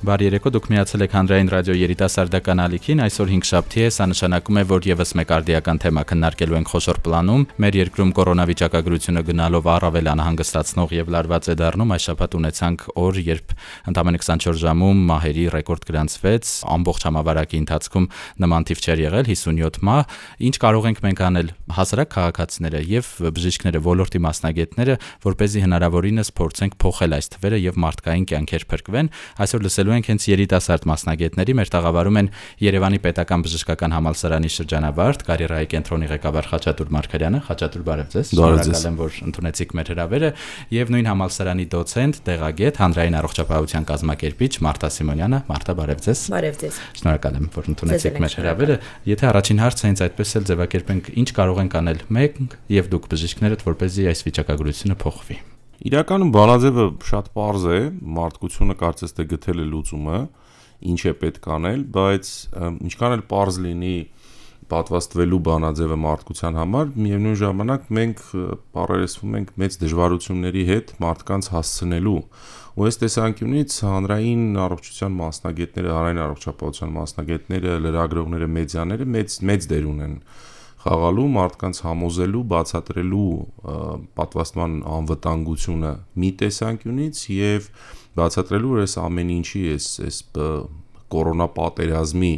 Բարի երեկո, դուք միացել եք Հանրային ռադիո երիտասարդական ալիքին։ Այսօր 5 շաբթի է, սա նշանակում է, որ եւս մեկ արդիական թեմա քննարկելու ենք խոշոր պլանում։ Մեր երկրում կորոնավիճակագրությունը գնալով առավել անհանգստացնող եւ լարված է դառնում։ Այս շաբաթ ունեցանք օր, երբ ընդամենը 24 ժամում մահերի ռեկորդ գրանցվեց, ամբողջ համավարակի ընթացքում նման թիվ չէր եղել 57 մահ։ Ինչ կարող ենք մենք անել հասարակ քաղաքացիները եւ բժիշկները, ոլորտի մասնագետները, որ เป զի հնարավորինս փորձենք փոխել այս թվերը եւ մարդկային կյանքեր փրկվեն։ Այսօր լսելու խոսելու ենք հենց երիտասարդ մասնագետների, մեր տաղավարում են Երևանի Պետական Բժշկական Համալսարանի շրջանավարտ Կարիերայի կենտրոնի ղեկավար Խաչատուր Մարկարյանը, Խաչատուր բարև ձեզ։ Շնորհակալ եմ, որ ընդունեցիք մեր հրավերը, եւ նույն համալսարանի դոցենտ, տեղագետ, հանրային առողջապահության կազմակերպիչ Մարտա Սիմոնյանը, Մարտա բարև ձեզ։ Բարև ձեզ։ Շնորհակալ եմ, որ ընդունեցիք մեր հրավերը։ Եթե առաջին հարցը հենց այդպես էլ ձևակերպենք, ինչ կարող ենք անել մենք եւ դուք բժիշկներդ, որպեսզի այս վիճակագրությունը փոխվի։ Իրականում բանաձևը շատ པարզ է, մարդկությունը կարծես թե գտել է լուծումը, ինչ է պետք անել, բայց ինչքան էլ པարզ լինի պատվաստվելու բանաձևը մարդկության համար, միևնույն ժամանակ մենք բարերեսվում ենք մեծ դժվարությունների հետ մարդկանց հասցնելու ու այս տեսանկյունից հանրային առողջության մասնագետները, հանրային առողջապահության մասնագետները, լրագրողները, մեդիաները մեծ մեծ դեր ունեն խաղալու, մարդկանց համոզելու, բացատրելու պատվաստման անվտանգությունը մի տեսանկյունից եւ բացատրելու որ այս ամեն ինչի այս այս կորոնա պատերազմի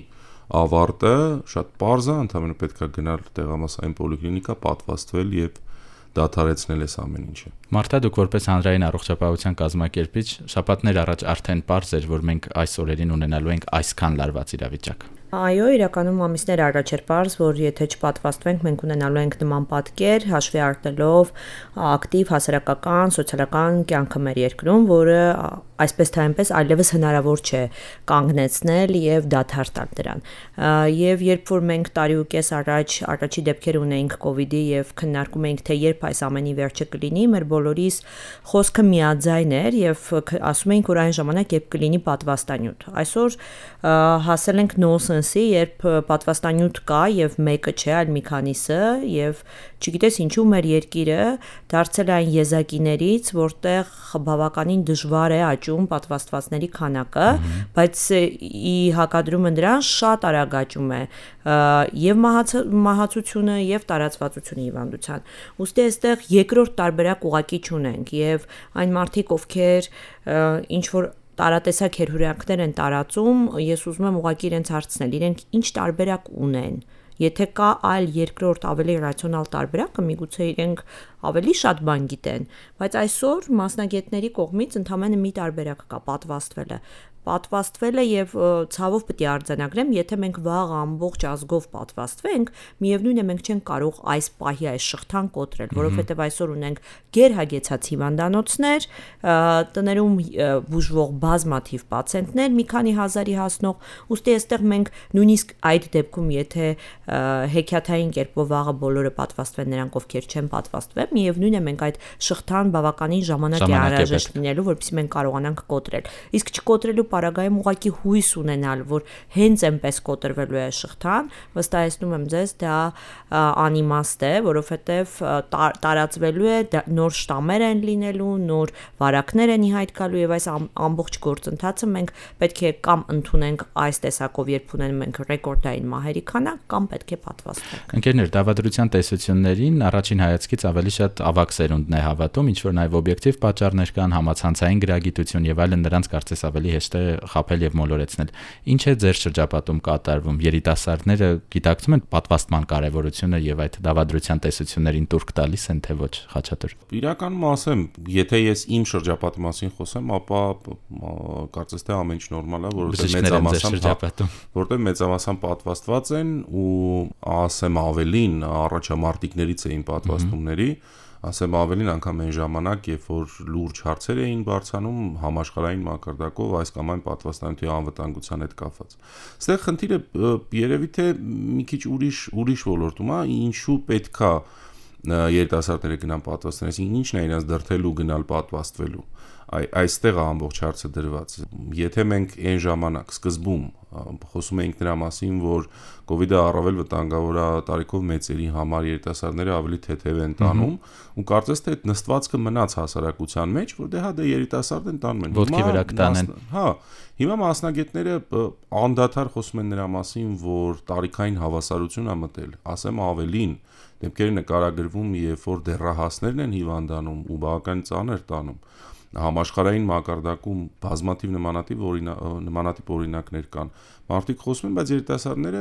ավարտը շատ པարզ է, ընդհանրապես պետքա գնալ տեղամասային պոլիկլինիկա, պատվաստվել եւ դադարեցնել այս ամեն ինչը։ Մարտա դուք որպես հանրային առողջապահության կազմակերպիչ շաբաթներ առաջ արդեն པարզ էր, որ մենք այս օրերին ունենալու ենք այսքան լարված իրավիճակ։ Այո, իրականում ամիսներ առաջ էր པարզ, որ եթե չպատվաստվենք, մենք ունենալու ենք նման պատկեր, հաշվի առնելով ակտիվ հասարակական, սոցիալական կյանքը մեր երկրում, որը այսպես թե այնպես այլևս հնարավոր չէ կանգնեցնել եւ դադար տալ դրան։ Եվ երբ որ մենք տարի ու կես առաջ առաջի դեպքեր ունեինք կ ូវ իդի եւ քննարկում էինք թե երբ այս ամենի վերջը կլինի, մեր բոլորիս խոսքը միաձայն էր եւ ասում էինք, որ այն ժամանակ երբ կլինի պատվաստանյութ։ Այսօր հասել ենք նոնսենս նոյնսենսի, երբ պատվաստանյութ կա եւ մեկը չէ, այլ մի քանիսը եւ չգիտես ինչու մեր երկիրը դարձել է այն եզակիներից, որտեղ բավականին դժվար է աճում պատվաստվածների քանակը, բայց ի հակադրումը դրան շատ արագ աճում է եւ մահացությունը եւ տարածվածությունը հիվանդության։ Ոստի այստեղ երկրորդ տարբերակ ուղակի չունենք եւ այն մարդիկ, ովքեր ինչ որ տարատեսակ հերհուրյանքներ են տարածում, ես ուզում եմ ուղղակի իրենց հարցնել, իրենք ինչ տարբերակ ունեն։ Եթե կա այլ երկրորդ ավելի ռացիոնալ տարբերակը, միգուցե իրենք ավելի շատ բան գիտեն, բայց այսօր մասնագետների կողմից ընդամենը մի տարբերակ կա՝ պատվաստվելը պատվաստվել է եւ ցավով պետք է արձանագրեմ, եթե մենք վաղ ամբողջ ազգով պատվաստվենք, միևնույն է մենք չենք կարող այս պահի այս շղթան կոտրել, որովհետեւ այսօր ունենք գերհագեցած հիվանդանոցներ, տներում բուժվող բազմաթիվ պացիենտներ, մի քանի հազարի հասնող, ուստի այստեղ մենք նույնիսկ այդ դեպքում, եթե հեքիաթային կերպով վաղը բոլորը պատվաստվեն նրանք, ովքեր չեն պատվաստվել, միևնույն է մենք այդ շղթան բավականին ժամանակ է անհրաժեշտ լինելու, որովհետեւ մենք կարողանանք կոտրել։ Իսկ չկոտրելու պարագայում ուղակի հույս ունենալ, որ հենց այնպես կոտրվելու է շղթան, վստահեցնում եմ ձեզ, դա անիմաստ է, որովհետև տարածվելու է նոր շտամեր են լինելու, նոր վարակներ են իհայտ գալու եւ այս ամբողջ գործընթացը մենք պետք է կամ ընդունենք այս տեսակով, երբ ունենում ենք ռեկորդային մահերի քանակ, կամ պետք է պատվաստենք։ Ընկերներ, դավադրության տեսություններին առաջին հայացքից ավելի շատ ավակ սերունդն է հավատում, ինչ որ նաեւ օբյեկտիվ պատճառներ կան, համացանցային գրագիտություն եւ այլն նրանց կարծես ավելի հեշտ է խაფել եւ մոլորեցնել։ Ինչ է ձեր շրջապատում կատարվում։ Երիտասարդները գիտակցում են պատվաստման կարեւորությունը եւ այդ դավադրության տեսություններին տուրք տալիս են թե ոչ, Խաչատուր։ Իրականում ասեմ, եթե ես իմ շրջապատի մասին խոսեմ, ապա կարծես թե ամեն ինչ նորմալ է, որովհետեւ մեծամասամբ որովհետեւ մեծամասամբ պատվաստված են ու ասեմ ավելին առաջամարտիկներից էին պատվաստումների mm -hmm ասեմ ավելին անգամ այն ժամանակ, երբ որ լուրջ հարցեր էին բարձանում համաշխարհային մակարդակով այս կամ այն պատվաստանյութի անվտանգության հետ կապված։ Այստեղ խնդիրը երևի թե մի քիչ ուրիշ ուրիշ ոլորտում է, ինչու պետքա երիտասարդները գնան պատվաստեն, այսինքն ինչն է իրենց դրթելու գնալ պատվաստվելու այ այստեղ է ամբողջ հարցը դրված։ Եթե մենք այն ժամանակ սկզբում Խոսում էինք նրա մասին, որ կ ូវ իդը առավել վտանգավոր է տարիքով մեծերի համար, երիտասարդները ավելի թեթև են տանում ու կարծես թե այդ նստվածքը մնաց հասարակության մեջ, որ դե հա դե երիտասարդ են տանում են։ Ոտքի վրա կտանեն։ Հա, հիմա մասնագետները անդադար խոսում են նրա մասին, որ տարիքային հավասարություն է մտել, ասեմ ավելին, դեպքերը նկարագրվում, երբ որ դեռահասներն են հիվանդանում ու բավական ծանր տանում համաշխարհային մակարդակում բազմաթիվ նմանատիպ օրինակ նմանատիպ օրինակներ կան։ Մարդիկ խոսում են, բայց երիտասարդները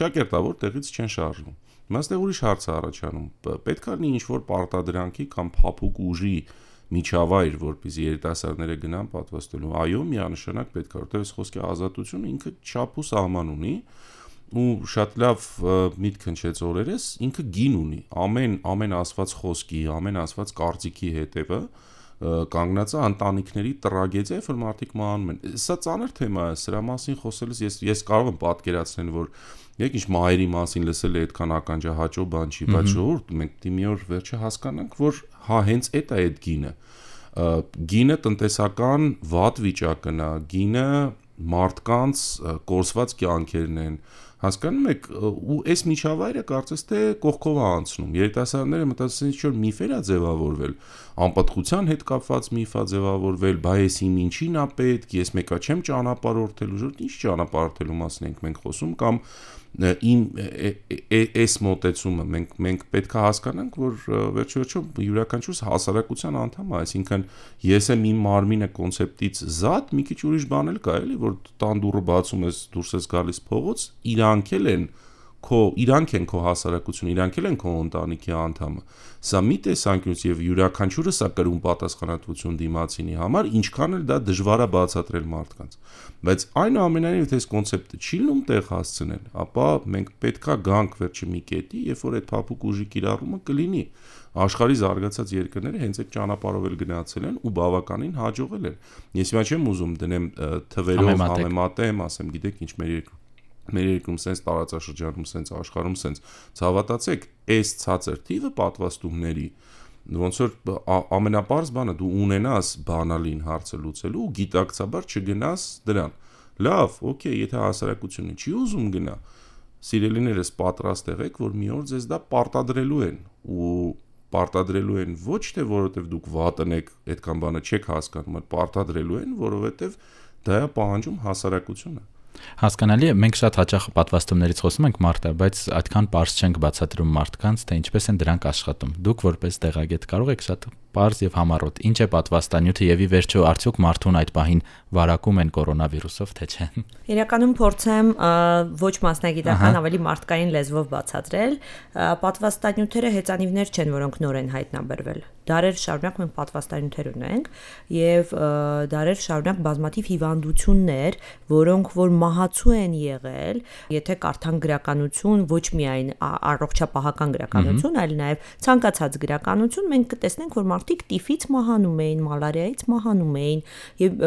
ճակերտավոր տեղից չեն շարժվում։ Մասնեղ ուրիշ հարց է առաջանում։ Պետք է լինի ինչ-որ պարտադրանքի կամ փափուկ ուժի միջավայր, որպեսզի երիտասարդները գնան պատվաստելու։ Այո, միանշանակ պետք է, որտեղ խոսքի ազատությունը ինքը չափ ու սահման ունի ու շատ լավ միտք հնչեց օրերս ինքը գին ունի ամեն ամեն ասված խոսքի ամեն ասված կարծիքի հետևը կանգնած է ընտանիքների տրագեդիա, որ մարդիկ մահանում են։ Սա ծանր թեմա է, սրա մասին խոսելս ես ես կարող եմ պատկերացնել, որ եկի ինչ մայրի մասին լսել է այդքան ականջահաճո բան չի, բայց ժողովուրդ մենք դի մի օր վերջը հասկանանք, որ հա հենց այդ է այդ գինը։ Գինը տնտեսական վատ վիճակն է, գինը մարդկանց կորսված կյանքերն են, հասկանում եք ու այս միջավայրը կարծես թե կողքով է անցնում երիտասարդները մտածում են ինչ-որ միֆեր է ձևավորվել անպատխության հետ կապված միֆ է ձևավորվել բայ ես իմ ինչին է պետք ես մեկա չեմ ճանապարհորդելու ժողովուրդ ինչ ճանապարհորդելու մասին ենք մենք խոսում կամ իմ այս մոտեցումը մենք մենք պետք է հասկանանք, որ վերջիվերջո յուրաքանչյուր հասարակության անդամ է, այսինքն ես եմ իմ մարմինը կոնցեպտից զատ, մի քիչ ուրիշ բան էլ կա, էլի, որ տան դուռը բացում ես, դուրս ես գալիս փողոց, իրանք էլ են քո իրանք են քո հասարակությունը, իրանք էլ են քո ընտանիքի անդամը։ Սա մի տեսանկյունից եւ յուրաքանչյուրը սա կրում պատասխանատվություն դիմացինի համար, ինչքան էլ դա դժվար է բացատրել մարդկանց։ Բայց այնուամենայնիվ թե այս կոնցեպտը չի լում տեղ հասցնել, ապա մենք պետքա գանք վերջի մի կետի, երբ որ այդ փափուկ ուժի կիրառումը կլինի աշխարհի զարգացած երկրները հենց այդ ճանապարհով էլ գնացել են ու բավականին հաջողել են։ Ես հիմա չեմ ուզում դնեմ թվերով համեմատեմ, ասեմ, գիտեք ինչ մեր երկրում մեր երկրում sense տարածաշրջանում sense աշխարհում sense ցավատացեք այս ցածր թիվը պատվաստումների ոնց որ ամենապարզ բանը դու ունենաս բանալին հարցը լուծելու ու գիտակցաբար չգնաս դրան լավ օքեյ եթե հասարակությունը չի ուզում գնա սիրելիներս պատրաստ եղեք որ մի օր ձեզ դա պարտադրելու են ու պարտադրելու են ոչ թե որովհետև դուք վատն եք այդքան բանը չեք հասկանում այլ պարտադրելու են որովհետև դա է պահանջում հասարակությունը Հասկանալի է, մենք շատ հաճախ պատվաստումներից խոսում ենք մարդը, բայց այդքան པարզ չենք բացատրում մարդկանց, թե ինչպես են դրանք աշխատում։ Դուք որպես տեղագետ կարող եք շատ པարզ եւ համառոտ։ Ինչ է պատվաստանյութը եւ ի վերջո արդյոք մարդուն այդ պահին վարակում են կորոնավիրուսով, թե չէ։ Իրականում փորձեմ ոչ մասնագիտական, ավելի մարդկային լեզվով բացատրել։ Պատվաստանյութերը հեծանիվներ չեն, որոնք նոր են հայտնաբերվել դարեր շարունակ մենք պատվաստանյութեր ունենք եւ դարեր շարունակ բազմաթիվ հիվանդություններ, որոնք որ մահացու են եղել, եթե կարդան գրականություն, ոչ միայն առողջապահական գրականություն, այլ նաեւ ցանկացած գրականություն, մենք կտեսնենք, որ մարդիկ տիֆից մահանում էին, մալարիայից մահանում էին եւ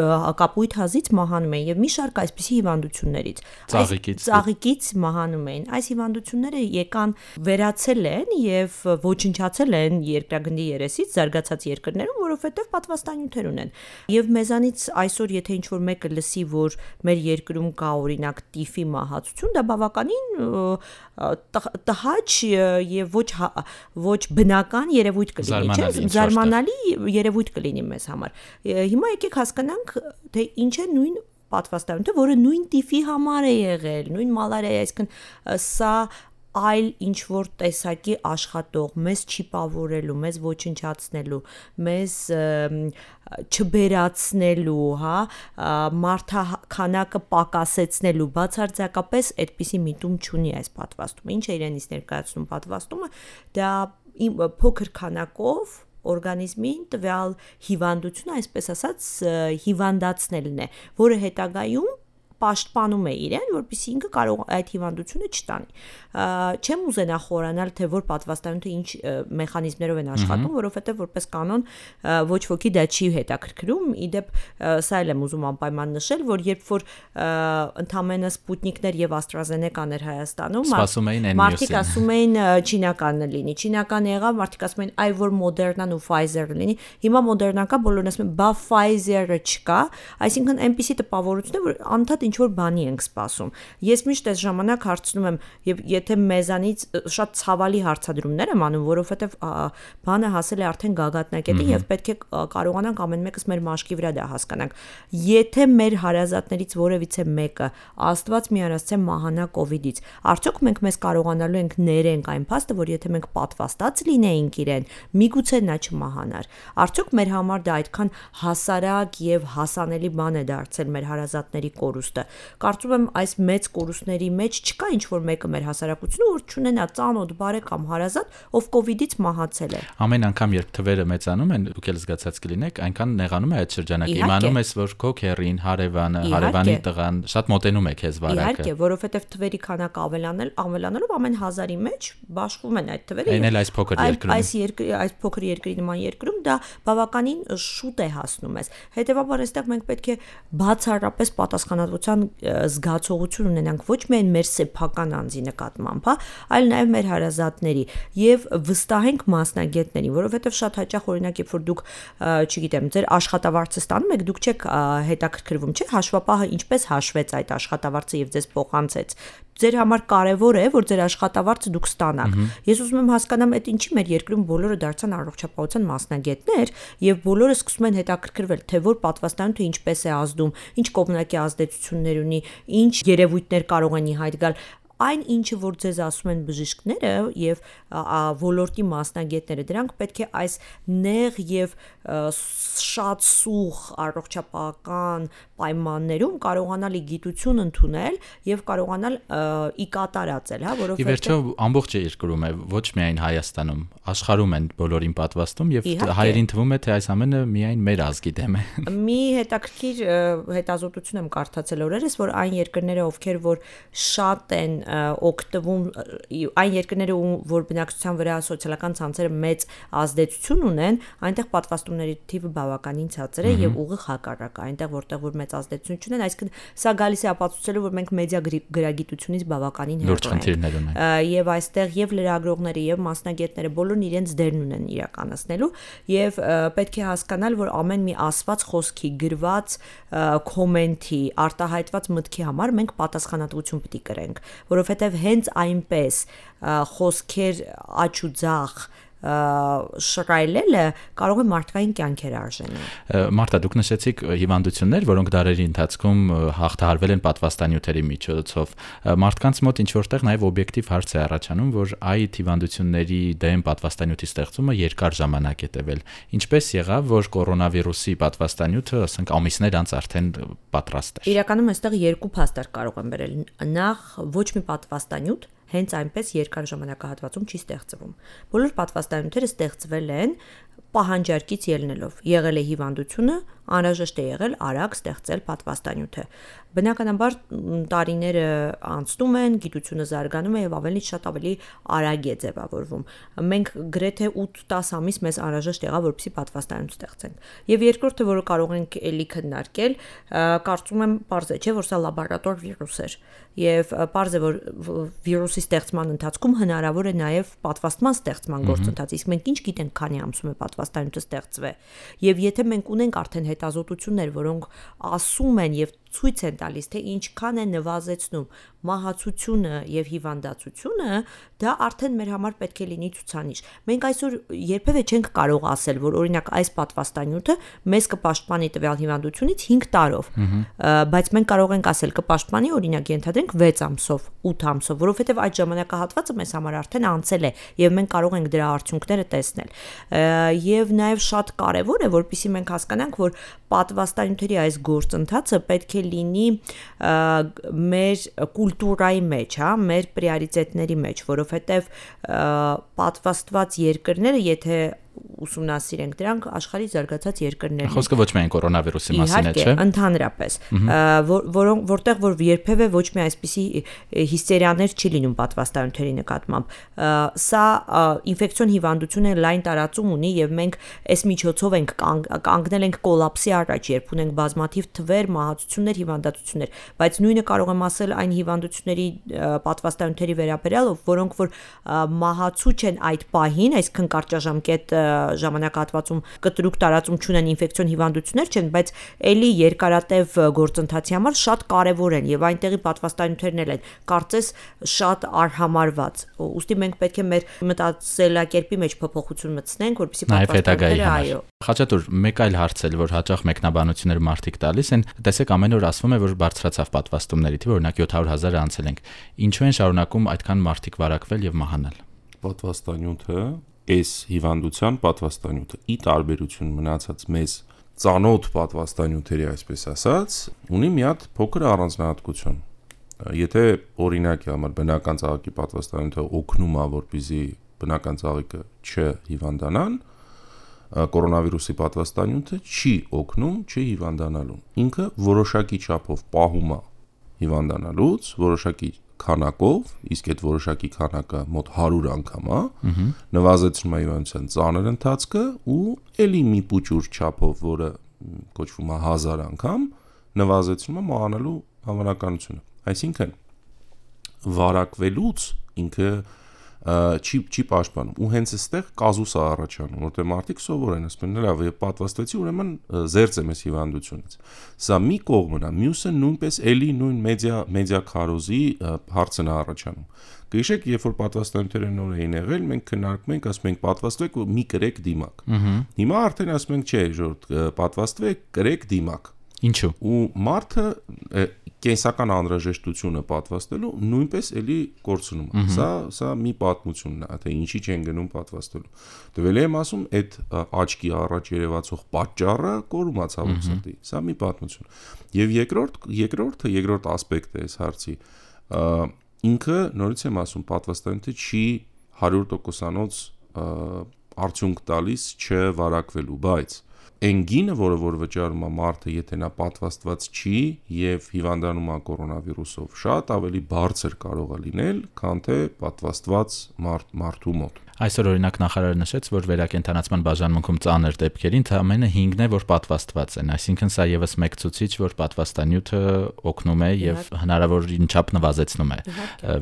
կապույտ հազից մահանում էին եւ մի շարք այսպիսի հիվանդություններից։ Ծաղիկից ծաղիկից մահանում էին։ Այս հիվանդությունները եկան վերացել են եւ ոչնչացել են երկրագնդի երեսից զարգացած երկրներում, որովհետև պատվաստանյութեր ունեն։ Եւ մեզանից այսօր եթե ինչ որ մեկը լսի, որ մեր երկրում կա օրինակ տիֆի մահացություն, դա բավականին տհաճ եւ ոչ հա, ոչ բնական երևույթ կլինի, չէ՞, զարմանալի երևույթ կլինի մեզ համար։ Հիմա եկեք հասկանանք, թե ինչ է նույն պատվաստանյութը, որը նույն տիֆի համար է եղել, նույն մալարիա, այսինքն սա այլ ինչ որ տեսակի աշխատող, մեզ չիպավորելու, մեզ ոչնչացնելու, մեզ չբերացնելու, հա, մարդաքանակը պակասեցնելու, բացարձակապես այդպիսի միտում չունի այս պատվաստումը։ Ինչ է իրենից ներկայացնում պատվաստումը, դա փոքր քանակով օրգանիզմին տվյալ հիվանդությունը, այսպես ասած, հիվանդացնելն է, որը հետագայում պաշտպանում է իրեն, որpիսի ինքը կարող այդ հիվանդությունը չտանի։ Չեմ ուզենա խորանալ, թե որ պատվաստանյութը ինչ մեխանիզմներով են աշխատում, որովհետև որպես կանոն ոչ ոքի դա չի հետաքրքրում։ Իդեպ սա էլ եմ ուզում անպայման նշել, որ երբ որ ընդամենը Սպուտնիկներ եւ AstraZeneca-ն էր Հայաստանում, մարդիկ ասում էին չինականն լինի, չինական եղավ, մարդիկ ասում էին այ որ Moderna-ն ու Pfizer-ը լինի։ Հիմա Moderna կա, բոլորն ասում են, բա Pfizer-ը չկա, այսինքն այնպիսի տպավորություն է, որ անդադ ինչ որ բանի ենք սպասում։ Ես միշտ այս ժամանակ հարցնում եմ, եւ եթե մեզանից շատ ցավալի հարցադրումներ եմ անում, որովհետեւ բանը հասել է արդեն գագաթնակետին եւ պետք է կարողանանք ամեն մեկս մեր մաշկի վրա դա հասկանանք։ Եթե մեր հարազատներից որևիցե մեկը Աստված միանացե մահանա կ ូវ իդից, արդյոք մենք մեզ կարողանալու ենք ներենք այն փաստը, որ եթե մենք պատվաստած լինեինք իրեն, միգուցե նա չմահանար։ Արդյոք մեր համար դա այդքան հասարակ եւ հասանելի բան է դարձել մեր հարազատների կորուստը։ Կարծում եմ այս մեծ կորուստների մեջ չկա ինչ որ մեկը մեր հասարակությունը, որ չունենա ծանոթ բարեկամ հարազատ, ով կ ូវ իդից մահացել է։ Ամեն անգամ երբ թվերը մեծանում են, դուք էլ զգացած կլինեք, այնքան նեղանում է այդ շրջանակը։ Իմանում ես, որ քո քերին, հարևանը, հարևանի տղան շատ մոտենում է քեզ վարակը։ Իհարկե, որովհետեւ թվերի քանակը ավելանել, ավելանալով ամեն հազարի մեջ բաշխվում են այդ թվերը։ Այն էլ այս փոքր երկրում։ Այս երկրի, այս փոքր երկրի նման երկրում դա բավականին շուտ է հասնում ես։ Հետևաբար այստեղ մենք պետք է բացառապես պատասխանատվության զգացողություն ունենանք ոչ միայն մեր սեփական անձի նկատմամբ, հա, այլ նաև մեր հարազատների եւ վստահենք մասնագետներին, որովհետեւ շատ հաճախ օրինակ երբ որ դուք, չգիտեմ, ձեր աշխատավարձը ստանում եք, դուք չեք հետաքրքրվում, չէ՞, հաշվապահը ինչպես հաշվեց այդ աշխատավարձը եւ ձեզ փոխանցեց ձեր համար կարևոր է, որ ձեր աշխատավարձը դուք ստանաք։ Ես ուզում եմ հասկանամ, այդ ինչի մեր երկրում բոլորը դարձան առողջապահության մասնագետներ եւ բոլորը սկսում են հետաքրքրվել, թե որ պատվաստանյութը ինչպես է ազդում, ինչ կողմնակի ազդեցություններ ունի, ինչ երևույթներ կարող են ի հայտ գալ այն ինչը որ ձեզ ասում են բժիշկները եւ ոլորտի մասնագետները դրանք պետք է այս նեղ եւ շատ սուղ առողջապահական պայմաններում կարողանալ գիտություն ընդունել եւ կարողանալ ի կատարածել, հա, որովհետեւ Ի վերջո ամբողջ երկրում է, ոչ միայն Հայաստանում, աշխարհում են բոլորին պատվաստում եւ հայերին թվում է թե այս ամենը միայն մեր ազգի դեմ է։ Մի հետաքրքիր հետազոտություն եմ կարդացել օրերս, որ այն երկրները, ովքեր որ շատ են օգտվում այն երկրները, որ բնակչության վրա սոցիալական ցանցերը մեծ ազդեցություն ունեն, այնտեղ պատվաստումների թիվը բավականին ցածր է եւ ուղիղ հակառակը, այնտեղ որտեղ որ մեծ ազդեցություն չունեն, այսինքն սա գալիս է ապացուցելու, որ մենք մեդիա գրագիտությունից բավականին հեռու ենք։ Եվ այստեղ եւ լրագրողները եւ մասնագետները բոլորն իրենց դերն ունեն իրականացնելու եւ պետք է հասկանալ, որ ամեն մի ասված խոսքի, գրված կոմենտի, արտահայտված մտքի համար մենք պատասխանատվություն պետք է կրենք, որովհետեւ հենց այնպես խոսքեր աճ ու ձախ շռայլելը կարող է մարդկային կյանքեր արժանալ։ Մարտա, դուք նշեցիք հիվանդություններ, որոնք դարերի ընթացքում հաղթահարվել են պատվաստանյութերի միջոցով։ Մարդկանց մոտ ինչ որտեղ նաև օբյեկտիվ հարց է առաջանում, որ այդ հիվանդությունների դեմ պատվաստանյութի ստեղծումը երկար ժամանակ է տևել։ Ինչպես եղավ, որ կորոնավիրուսի պատվաստանյութը, ասենք, ամիսներ անց արդեն պատրաստ էր։ Իրականում այստեղ երկու փաստեր կարող են բերել։ Նախ ոչ մի պատվաստանյութ հենց այնպես երկար ժամանակահատվածում չի ստեղծվում։ Բոլոր պատվաստանյութերը ստեղծվել են պահանջարկից ելնելով։ Եղել է հիվանդությունը, անհրաժեշտ է եղել արագ ստեղծել պատվաստանյութը։ Բնականաբար տարիները անցնում են, գիտությունը զարգանում է եւ ավելի շատ ավելի արագ է ձևավորվում։ Մենք գրեթե 8-10 ամիս մեզ անհրաժեշտ եղավ, որպեսզի պատվաստանյութ ստեղծենք։ Եվ երկրորդը, որը կարող ենք ելի քննարկել, կարծում եմ པարզ է, չէ, որ սա լաբորատոր վիրուս էր։ Եվ པարզ է, որ վիրուսի ստեղծման ընթացքում հնարավոր է նաև պատվաստման ստեղծման գործընթաց։ Իսկ մենք ինչ գիտենք, քանի ամսում է պատվաստանյութը ստեղծվե։ Եվ եթե մենք ունենք արդեն հետազոտություններ, որոնք ասում են եւ ցույց են տալիս, թե ինչքան է նվազեցնում մահացությունը եւ հիվանդացությունը, դա արդեն մեր համար պետք է լինի ցուցանիշ։ Մենք այսօր երբևէ չենք կարող ասել, որ օրինակ այս պատվաստանյութը մեզ կպաշտպանի տվյալ հիվանդությունից 5 տարով, բայց մենք կարող ենք ասել կպաշտպանի օրինակ ենթադրենք 6 ամսով, 8 ամսով, որովհետեւ այդ ժամանակահատվածը մեզ համար արդեն անցել է եւ մենք կարող ենք դրա արդյունքները տեսնել։ Եվ նաեւ շատ կարեւոր է, որpիսի մենք հասկանանք, որ պատվաստանյութերի այս գործընթացը պետք է լինի մեր կուլտուրայի մեջ, հա, մեր պրիորիտետների մեջ, որովհետև պատվաստված երկրները, եթե ուսումնասիրենք դրանք աշխարհի զարգացած երկրներն։ Խոսքը ոչ միայն կորոնավիրուսի մասին է, չէ՞։ Իհարկե, ընդհանրապես, որոնք որտեղ որ երբևէ ոչ մի այսպիսի հիստերիաներ չի լինում պատվաստանյութերի նկատմամբ։ Սա ինֆեկցիոն հիվանդություն է, լայն տարածում ունի եւ մենք այս միջոցով ենք կանգնել ենք կոլապսի առաջ, երբ ունենք բազմաթիվ թվեր, մահացություններ, հիվանդություններ, բայց նույնը կարող եմ ասել այն հիվանդությունների պատվաստանյութերի վերաբերյալ, որոնք որ մահացու չեն այդ պահին, այսինքն կարճաժամկետ ժամանակահատվածում կտրուկ տարածում չունեն ինֆեկցիոն հիվանդություններ չեն, բայց ելի երկարատև գործընթացի համար շատ կարևոր են եւ այնտեղի պատվաստանյութերն էլ են կարծես շատ արհամարված։ Ոստի մենք պետք է մեր մտածելակերպի մեջ փոփոխություն մտցնենք, որպեսզի պատվաստանյութերը այո։ Խաչատուր, մեկ այլ հարց էլ, որ հաճախ մեկնաբանություններ մարդիկ տալիս են, տեսեք ամեն օր ասվում է, որ բարձրացավ պատվաստումների թիվը, օրինակ 700.000-ը անցել ենք։ Ինչու են շարունակում այդքան մարդիկ վարակվել եւ մահանալ։ Պատվաստանյութը այս հիվանդության պատվաստանյութը ի տարբերություն մնացած մեզ ծանոթ պատվաստանյութերի, այսպես ասած, ունի մի հատ փոքր առանձնահատկություն։ Եթե օրինակի համար բնական ծաղիկի պատվաստանյութը օգնում է, որպեսզի բնական ծաղիկը չհիվանդանան, կորոնավիրուսի պատվաստանյութը չի օգնում չհիվանդանալուն։ Ինքը որոշակի չափով պահում է հիվանդանալուց, որոշակի քանակով, իսկ այդ որոշակի քանակը մոտ 100 անգամ է, նվազեցնում է հիվանդության ծանր ընթացքը ու ելի մի փուճուր չափով, որը կոչվում է 1000 անգամ, նվազեցնում է մահանալու հավանականությունը։ Այսինքն վարակվելուց ինքը չի չի պաշտպանում ու հենց այստեղ կազուս է առաջանում որտեղ մարդիկ սովոր են ասում լավ եւ պատվաստեցի ուրեմն զերծ եմ ես հիվանդությունից սա մի կողմն է մյուսը նույնպես էլի նույն մեդիա մեդիա քարոզի հարցն է առաջանում Գիշեք, երբ որ պատվաստանյութերը նոր էին եղել, մենք քննարկում ենք, ասում ենք պատվաստվեք ու մի կրեք դիմակ։ Հիմա արդեն ասում ենք, չէ, ժողովուրդ, պատվաստվեք, կրեք դիմակ։ Ինչու։ Ու մարդը կենսական անհրաժեշտությունը պատվաստելու նույնպես էլի կորցնում է։ Սա սա մի պատմությունն է, թե ինչի չեն գնում պատվաստելու։ Տվել եմ ասում, այդ աչքի առաջ երևացող պատճառը կորում է ցավոք սրտի։ Սա մի պատմություն։ Եվ երկրորդ երկրորդը երկրորդ ասպեկտը էս հարցի ինքը նորից եմ ասում պատվաստանյութը չի 100%-անոց արդյունք տալիս չվարակվելու, բայց այն գինը, որը որ վճարում է մարդը, եթե նա պատվաստված չի եւ հիվանդանում է կորոնավիրուսով, շատ ավելի բարձր կարող է լինել, քան թե պատվաստված մարդ մարդու մոտ։ Այսօր օրինակ նախարարը նշեց, որ վերակենդանացման բաժանմունքում ծանր դեպքերին ամենը 5-ն է, որ պատվաստված են, այսինքն սա եւս մեկ ցուցիչ, որ պատվաստանյութը օգնում է եւ հնարավորին չափ նվազեցնում է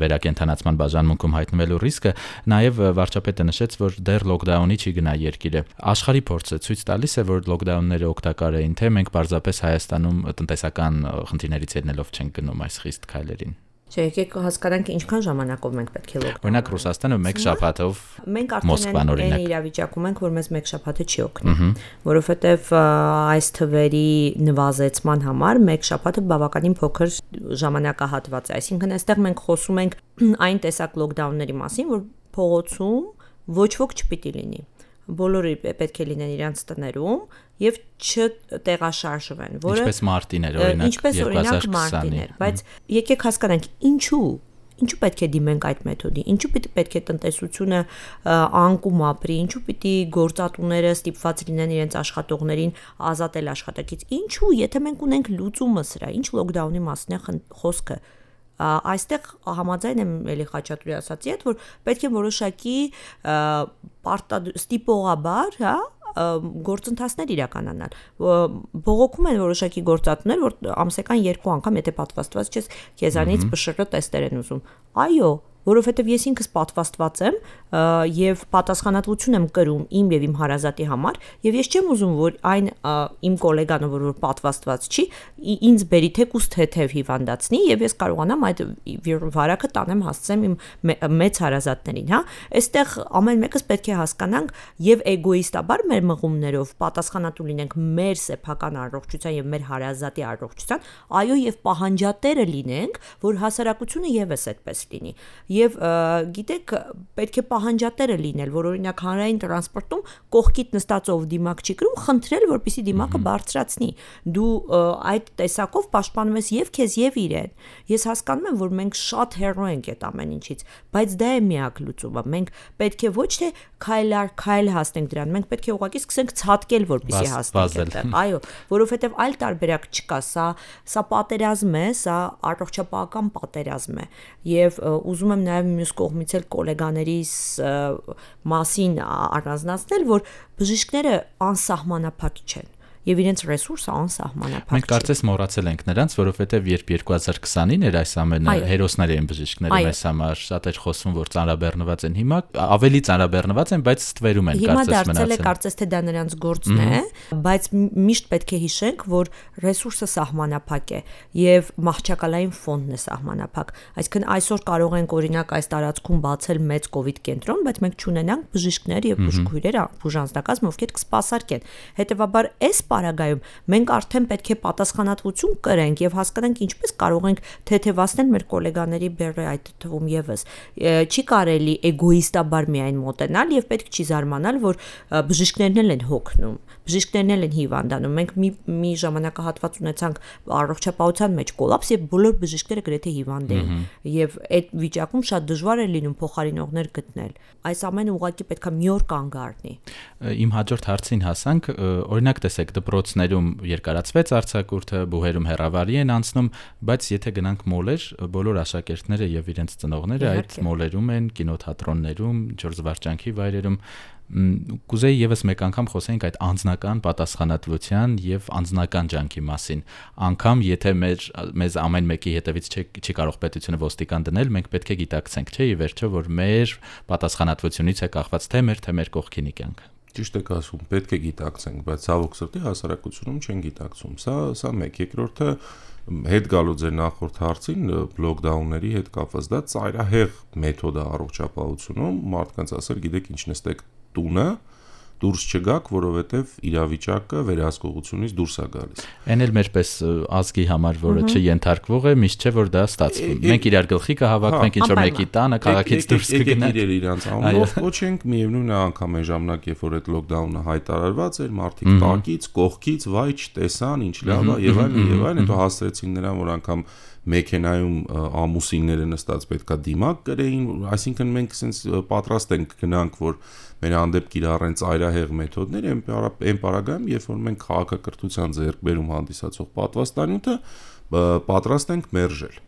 վերակենդանացման բաժանմունքում հայտնվելու ռիսկը, նաեւ վարչապետը նշեց, որ դեռ լոկդաունի չի գնա երկիրը։ Աշխարհի փորձը ցույց տալիս է, որ լոկդաունները օգտակար էին, թե մենք պարզապես Հայաստանում տնտեսական խնդիրներից ելնելով չենք գնում այս խիստ քայլերին։ Չէ, եկեք հասկանանք ինչքան ժամանակով մենք պետք է լոկդաուն։ Օրինակ Ռուսաստանը մեկ շաբաթով մենք արդեն այն իրավիճակում ենք, որ մեզ մեկ շաբաթը չի օգնի, որովհետև այս թվերի նվազեցման համար մեկ շաբաթը բավականին փոքր ժամանակահատված է։ Այսինքն այստեղ մենք խոսում ենք այն տեսակ լոկդաունների մասին, որ փողոցում ոչ ոք չպիտի լինի բոլորը պետք է լինեն իրանց տներում եւ չտեղաշարժվեն, որը ինչպես մարտիներ օրինակ ինչպես օրինակ մարտիներ, բայց եկեք հասկանանք ինչու Ինչու պետք է դիմենք այդ մեթոդի։ Ինչու պիտի պետք է տնտեսությունը անկում ապրի, ինչու պիտի գործատուները ստիպված լինեն իրենց աշխատողներին ազատել աշխատակից։ Ինչու, եթե մենք ունենք լուծումը սրա, ինչ լոկդաունի մասն է խոսքը այստեղ համաձայն եմ Էլի Խաչատուրի ասացի հետ, որ պետք է որոշակի ստիպողաբար, հա, գործընթացներ իրականանալ։ Բողոքում են որոշակի գործատուներ, որ ամսական երկու անգամ եթե պատվաստված չես, քեզանից ՊՇՌ տեստեր են ուզում։ Այո, որովհետև ես ինքս պատվաստված եմ եւ պատասխանատվություն եմ կրում իմ եւ իմ հարազատի համար եւ ես չեմ ուզում որ այն իմ գոլեգանը որ որ պատվաստված չի ինձ բերի թեկուս թեթև հիվանդացնի եւ ես կարողանամ այդ վարակը տանեմ հասցեմ իմ մեծ հարազատներին հա այստեղ ամեն մեկս պետք է հասկանանք եւ էգոիստաբար մեր մղումներով պատասխանատու լինենք մեր սեփական առողջության եւ մեր հարազատի առողջության այո եւ պահանջատերը լինենք որ հասարակությունը եւս այդպես լինի եւ գիտեք պետք է պահանջատերը լինել, որ օրինակ հանրային տրանսպորտում կողքիդ նստածով դիմակ չի կրում, խնդրել, որպեսի դիմակը բարձրացնի։ Դու այդ տեսակով պաշտպանում ես եւ քեզ եւ իրեն։ Ես հասկանում եմ, որ մենք շատ հեռու ենք այդ ամեն ինչից, բայց դա է միակ լուծումը։ Մենք պետք է ոչ թե քայլար քայլ հասնենք դրան, մենք պետք է ուղղակի սկսենք ցածկել, որպեսի հասնենք այդտեղ։ Այո, որովհետեւ այլ տարբերակ չկա, սա սա պատերազմ է, սա առողջապահական պատերազմ է։ Եվ ուզում եմ նաև մյուս կողմից էլ գոլեգաներիս մասին առանձնացնել, որ բժիշկները անսահմանափակ չեն եւ իրենց ռեսուրսը անսահմանափակ Մենք կարծես մոռացել ենք նրանց, որովհետեւ երբ 2020-ին էր այս ամենը հերոսներ էին բժիշկները մեզ համար, շատ էր խոսվում, որ ծանրաբեռնված են հիմա, ավելի ծանրաբեռնված են, բայց ստվերում են կարծես մնացել։ Հիմա դարձել է կարծես թե դա նրանց գործն է, բայց միշտ պետք է հիշենք, որ ռեսուրսը սահմանափակ է եւ մահճակալային ֆոնդն է սահմանափակ։ Այսինքն այսօր կարող ենք օրինակ այս տարածքում բացել մեծ կ ូវ իդ կենտրոն, բայց մենք չունենանք բժիշկներ եւ բուժքույրեր, բուժանձնակազմ, ովքեր կսպասարկեն։ Հետևաբար այս պարագայում մենք արդեն պետք է պատասխանատվություն կրենք եւ հասկանանք ինչպես կարող ենք թեթևացնել մեր գոլեգաների բեռը այդ թվում եւս։ Չի կարելի էգոիստաբար միայն մոտենալ եւ պետք չի զարմանալ, որ բժիշկներն էլ են հոգնում բժիշկներն էլ են հիվանդանում։ Մենք մի մի ժամանակահատված ունեցանք առողջապահության մեջ կոլապս եւ բոլոր բժիշկները գրեթե հիվանդ էին։ Եվ այդ վիճակում շատ դժվար է լինում փոխարինողներ գտնել։ Այս ամենը ուղղակի պետքա մի օր կանգ առնի։ Իմ հաջորդ հարցին հասանք, օրինակ տեսեք դպրոցներում երկարացվեց արցակուրդը, բուհերում հերավարի են անցնում, բայց եթե գնանք մոլեր, բոլոր աշակերտները եւ իրենց ծնողները այդ մոլերում են, կինոթատրոններում, ջորձ վարճանքի վայրերում կուզեի եւս մեկ անգամ խոսենք այդ անձնական պատասխանատվության եւ անձնական ջանքի մասին։ Անկամ եթե մեր մեզ ամեն մեկի հետևից չի, չի կարող պետությունը ոստիկան դնել, մենք պետք է գիտակցենք, չէ՞, ի վերջո, որ մեր պատասխանատվությունից է կախված թե մեր թե մեր կողքինի կյանքը։ Ճիշտ եք ասում, պետք է գիտակցենք, բայց ցավոք սրտի հասարակությունում չեն գիտակցում։ Սա սա մեկ, երկրորդը հետ գալու ձեր նախորդ հարցին լոկդաունների հետ կապված դա ծայրահեղ մեթոդ է առողջապահությունում մարդկանց ասել գիտեք ինչ նստեք տունը դուրս չգաք, որովհետև իրավիճակը վերահսկողությունից դուրս է գալիս։ Էն էլ մերպես ազգի համար, որը չենթարկվող է, միշտ չէ որ դա ստացվում։ Մենք իրար գլխի կհավաքվենք ինչ որ մեկի տանը, քաղաքից դուրս կգնանք։ Իրեր իրանց անունով կոչենք, միևնույն է անգամ այն ժամանակ, երբ որ այդ լոկդաունը հայտարարված էր, մարդիկ տակից, կողքից, վայ չտեսան, ինչ լավ է եւ այլն եւ այլն, հետո հասցրեցին նրան, որ անգամ մեքենայում ամուսինները նստած պետքա դիմակ կրեին, այսինքն մենք sense պատրաստ ենք գնանք, որ մեր հանդեպ կիրառեն ծայրահեղ մեթոդներ, այն այն պարագայում, երբ որ մենք քաղաքակրթության ձեռքբերում հանդիսացող պատվաստանյութը պատրաստ ենք մերժել։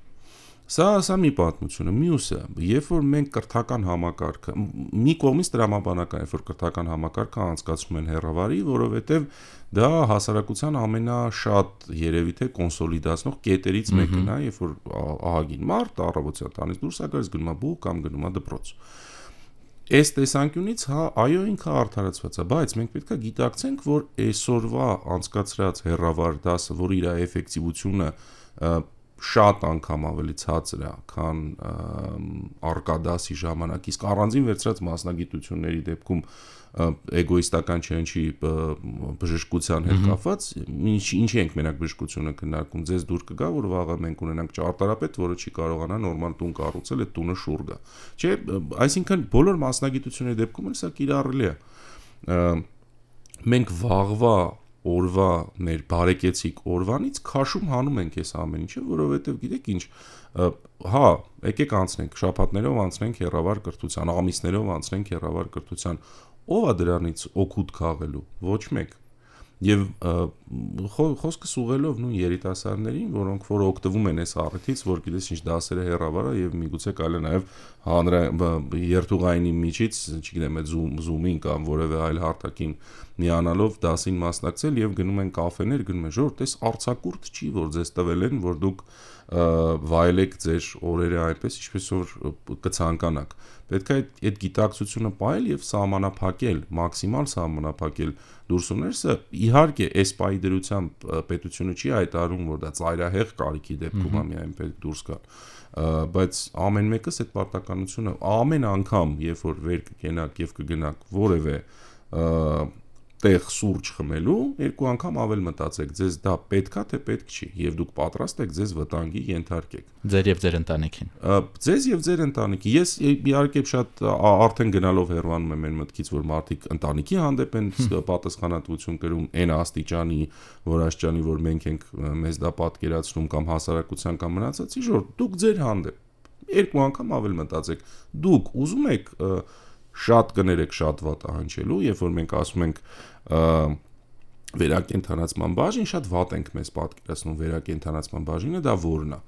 Սա սա մի պատմությունը, մյուսը, երբ որ մենք կրթական համակարգը, մի կողմից տրամաբանական, երբ որ կրթական համակարգը անցկացնում են հերավարի, որովհետև դա հասարակության ամենաշատ երևի թե կոնսոլիդացնող կետերից մեկն է, երբ որ ահագին մարդ առավոտյան տանից դուրս է գալիս գնում է բուհ կամ գնում է դպրոց։ Այս տեսանկյունից հա այո ինքը արդարացված է, բայց մենք պետք է գիտակցենք, որ այսօրվա անցկացրած հերավար դասը, որ իր էֆեկտիվությունը շատ անգամ ավելի ցածր է, քան արկադասի ժամանակ, իսկ առանձին վերծրած մասնագիտությունների դեպքում էգոիստական չենչի բժշկության հետ կապված ինչ ինչի ենք մենակ բժշկությունը քննարկում ձեզ դուր կգա որ վաղը մենք ունենանք ճարտարապետ որը չի կարողանա նորմալ տուն կառուցել այդ տունը շուռ գա չէ այսինքն բոլոր մասնագիտությունների դեպքում էլ սա կիրառելի է մենք վաղվա օրվա մեր բարեկեցիկ օրվանից քաշում հանում ենք այս ամեն ինչը, որովհետև գիտեք ինչ, հա, եկեք անցնենք շաբաթներով անցնենք հերավար կրթության, ամիսներով անցնենք հերավար կրթության, ով է դրանից օգուտ քաղելու ոչ մեկ եւ խոսքս ուղելով նույն երիտասարդներին, որոնք որ օգտվում են այս առիթից, որ գիտես ինչ դասերը հեռավարա եւ միգուցե կարելի նաեւ հանրա երթուղայինի միջից, չգիտեմ, այդ Zoom Zoom-ին կամ որևէ այլ հարթակին միանալով դասին մասնակցել եւ գնում են կաֆեներ, գնում են ժողովուրդ, այս արցակուրտ չի, որ ձեզ տվել են, որ դուք վայելեք ձեր օրերը այնպես, ինչպես որ կցանկանաք։ Պետք է այդ գիտակցությունը ողել եւ սահմանափակել, մաքսիմալ սահմանափակել դուրսումներսը։ Իհարկե, այս պայի դրությամբ պետությունը չի հայտարարում, որ դա ծայրահեղ կարիքի դեպքում է միայն պետք դուրս գալ բայց ամեն մեկս այդ պարտականությունը ամեն անգամ երբ որ վեր կգնաք եւ կգնաք որևէ տեղ սուրճ խմելու, երկու անգամ ավել մտածեք, ձեզ դա պետքա թե պետք չի, եւ դուք պատրաստ եք ձեզ վտանգի ենթարկեք։ Ձեր եւ ձեր ընտանիքին։ Ձեզ եւ ձեր ընտանիքի։ Ես իհարկե շատ արդեն գնալով հերվանում եմ այն մտքից, որ մարդիկ ընտանիքի հանդեպ են պատասխանատվություն կրում այն աստիճանի, որ աշճանի, որ մենք ենք մեզ դա պատկերացնում կամ հասարակության կամ մնացածի ժողով, դուք ձեր հանդեպ երկու անգամ ավել մտածեք։ Դուք ուզում եք շատ կներեք շատ վատ հանչելու, երբ որ մենք ասում ենք վերակենթանացման բաժին, շատ վատ ենք մեզ պատկերացնում վերակենթանացման բաժինը, դա որն է։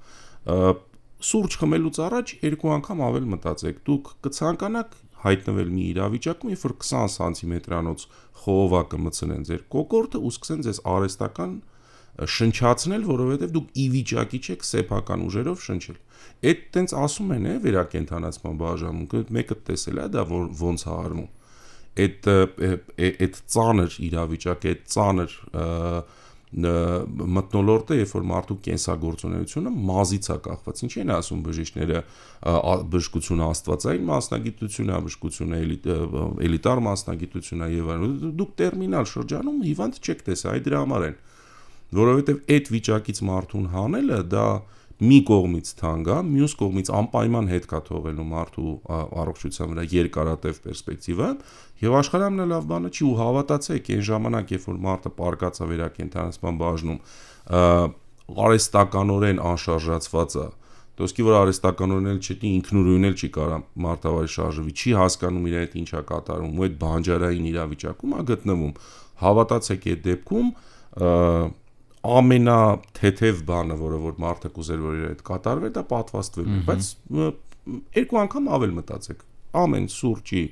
Սուրճ խմելուց առաջ երկու անգամ ավել մտածեք, դուք կցանկանաք հայտնվել մի իրավիճակում, երբ որ 20 սանտիմետրանոց խողովակը մցնեն ձեր կոկորտը ու սկսեն ձեզ արեստական շնչացնել, որովհետև դուք ի վիճակի չեք սեփական ուժերով շնչել։ Այդ տենց ասում են, է վերակենդանացման բաժանում, մեկը տեսել է դա ոնց է արվում։ Այդ այդ ծանր իրավիճակը, այդ ծանր մտնոլորտը, երբ որ մարդու կենսագործունեությունը մազից է կախված։ Ինչ են ասում բժիշկները, բժշկությունը աստվածային մասնագիտություն է, բժշկությունը էլիտար մասնագիտություն է եւ այլն։ Դուք տերմինալ շրջանում հիվանդ չեք տեսա, այ դրա համար են։ Որովհետեւ այդ վիճակից մարդուն հանելը դա մի կողմից թանկ է, մյուս կողմից անպայման հետ կա թողելու մարդու առողջության վրա երկարատև պերսպեկտիվա, եւ աշխարհը ամենալավ բանը չի ու հավատացեք, այն ժամանակ, երբ որ մարդը պարկածա վերակենդանացման բաժնում, արեստականորեն անշարժացված է, Դոսկի որ արեստականորեն էլ չտի ինքնուրույն էլ չի կարա մարտավարի շարժվի, չի հասկանում իր հետ ինչա կատարում, ու այդ բանջարային իրավիճակում է գտնվում։ Հավատացեք այդ դեպքում ամենաթեթև բանը, որը որ մարդը կուզեր որ իր հետ կատարվի, դա պատվաստվելն է, բայց երկու անգամ ավել մտածեք։ Ամեն սուրճի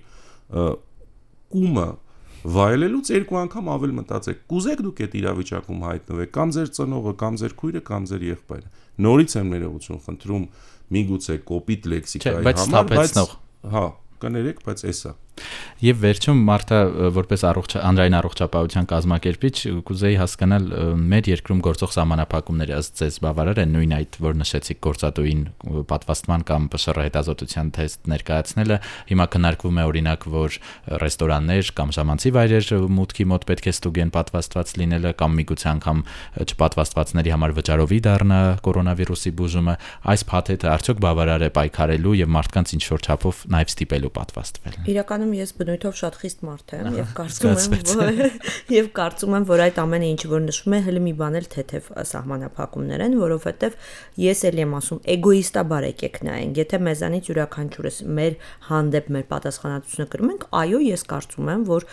կումը վայելելուց երկու անգամ ավել մտածեք։ Կուզեք դուք այդ իրավիճակում հայտնվեք, կամ ձեր ծնողը, կամ ձեր քույրը, կամ ձեր եղբայրը։ Նորից եմ ներողություն խնդրում, միգուցե կոպիտ լեքսիկայի համար, բայց հա, կներեք, բայց էսա։ Եվ վերջում Մարտա որպես առողջ անրային առողջապահության կազմակերպիչ կուզեի հասկանալ մեր երկրում գործող սահմանափակումները ըստ ձեզ բավարար են նույն այդ որ նշեցիք գործատուին պատվաստման կամ ՊՇՌ հետազոտության թեստ ներկայացնելը հիմա քննարկվում է օրինակ որ ռեստորաններ կամ ժամանցի վայրեր մուտքի մոտ պետք է ստուգեն պատվաստված լինելը կամ միգուցե անգամ չպատվաստվածների համար վճարովի դառնա կորոնավիրուսի բուժումը այս փաթեթը արդյոք բավարար է պայքարելու եւ մարդկանց ինչ որ չափով նաեւ ստիպելու պատվաստվել իրականում Իրականում ես բնույթով շատ խիստ մարդ եմ եւ կարծում եմ, որ եւ կարծում եմ, որ այդ ամենը ինչ որ նշվում է, հələ մի բան էլ թեթև սահմանափակումներ են, որովհետեւ ես էլ եմ ասում, էգոիստաբար եկեք նայենք, եթե մեզանից յուրաքանչյուրս մեր հանդեպ մեր պատասխանատվությունը կրում ենք, այո, ես կարծում եմ, որ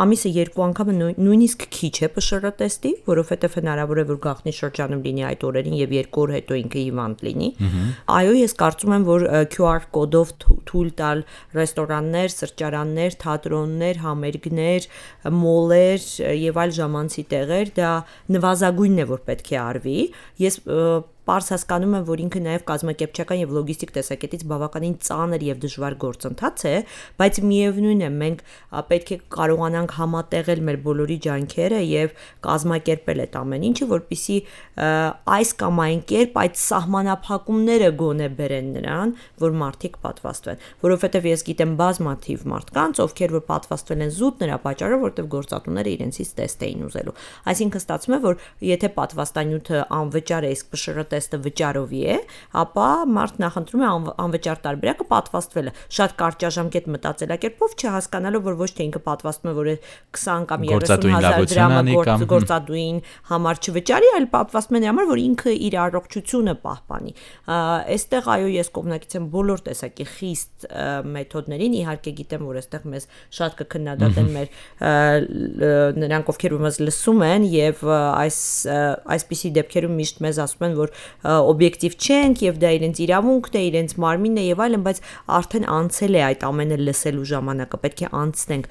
ամիսը երկու անգամ նույնիսկ քիչ է ՊՇՌ տեստի, որովհետեւ հնարավոր է որ գախնի շրջանում լինի այդ օրերին եւ երկու օր հետո ինքը հիվանդ լինի։ Այո, ես կարծում եմ, որ QR կոդով թույլ տալ ռեստորաններ, սրճարաններ, թատրոններ, համերգներ, մոլեր եւ այլ ժամանցի տեղեր դա նվազագույնն է որ պետք է արվի։ Ես Պարզ հասկանում եմ, որ ինքը նաև կազմակերպչական եւ լոգիստիկ տեսակետից բավականին ծանր եւ դժվար գործընթաց է, բայց միևնույն է, մենք պետք է կարողանանք համատեղել մեր բոլորի ջանքերը եւ կազմակերպել այդ ամեն ինչը, որpիսի այս կամ այն կերպ այդ սահմանափակումները գոնե բերեն նրան, որ մարդիկ պատվաստվեն, որովհետեւ ես գիտեմ բազմաթիվ մարդկանց, ովքեր որ պատվաստվել են զուտ նրա պատճառով, որտեղ գործատուները իրենցից տեստ էին ուզելու։ Այսինքն ստացվում է, որ եթե պատվաստանյութը անվճար է, իսկ բշրը տեստը վճարովի է, ապա մարդ նախընտրում է անվճար տարբերակը պատվաստվելը։ Շատ կարճաժամկետ մտածելակերպով չհասկանալով, որ ոչ թե ինքը պատվաստում է, որ 20 կամ 30000 դրամը գործադուին համար չվճարի, այլ պատվաստում է համար, որ ինքը իր առողջությունը պահպանի։ Այստեղ այո, ես կողմնակից եմ բոլոր տեսակի խիստ մեթոդներին, իհարկե գիտեմ, որ այստեղ մեզ շատ կքննադատեն մեր նրանք, ովքեր մեզ լսում են եւ այս այսպիսի դեպքերում միշտ մեզ ասում են, որ օբյեկտիվ չենք եւ դա իրենց իրավունքն է, իրենց մարմինն է եւ այլն, բայց արդեն անցել է այդ ամենը լսելու ժամանակը։ Պետք է անցնենք,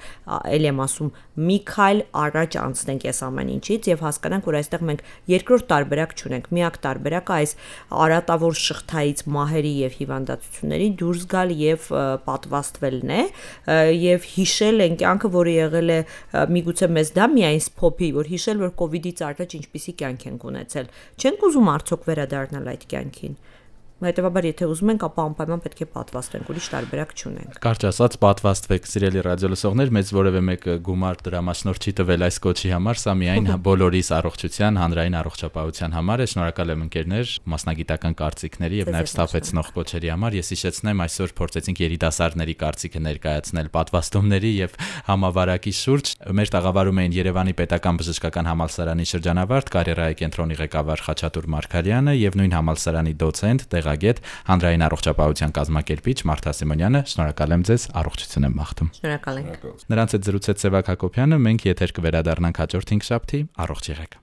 ել եմ ասում, մի քայլ առաջ անցնենք այս ամեն ինչից եւ հասկանանք, որ այստեղ մենք երկրորդ տարբերակ չունենք։ Միակ տարբերակը այս արատավոր շղթայից մահերի եւ հիվանդացությունների դուրս գալ եւ պատվաստվելն է եւ հիշել են կյանքը, որը եղել է միգուցե մեզ դա միայն սփոփի, որ հիշել որ կ ូវ իդից առաջ ինչպիսի կյանք ենք ունեցել։ Չենք ուզում արդյոք Darna Light Gankin Հետևաբար, եթե ուզում ենք, ապա անպայման պետք է պատվաստենք, ուրիշ տարբերակ չունենք։ Կարճ ասած, պատվաստվեք, սիրելի ռադիոլսողներ, մեծ որևէ մեկը գումար դրամաշնոր չի տվել այս կոչի համար, սա միայն բոլորիս առողջության, հանրային առողջապահության համար է։ Շնորհակալ եմ ընկերներ, մասնագիտական կարծիքների եւ նաեւ ստափեցնող կոչերի համար։ Ես հիշեցնեմ, այսօր փորձեցինք երիտասարդների կարծիքը ներկայացնել պատվաստումների եւ համավարակի շուրջ։ Մեր տաղավարում էին Երևանի Պետական Բժշկական Համալսարանի շրջանավարտ կարիերայի կենտրոնի ղեկավար Խաչատուր Մարկարյանը եւ նույն համալսարանի դոցենտ տեղագետ, հանրային առողջապահության կազմակերպիչ Մարթա Սիմոնյանը, շնորհակալ եմ ձեզ, առողջություն եմ մաղթում։ Շնորհակալ ենք։ Նրանց հետ զրուցեց Սևակ Հակոբյանը, մենք եթեր կվերադառնանք հաջորդ 5 շաբթի, առողջ եղեք։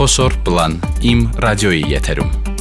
Խոսոր պլան։ Իմ ռադիոյի եթերում։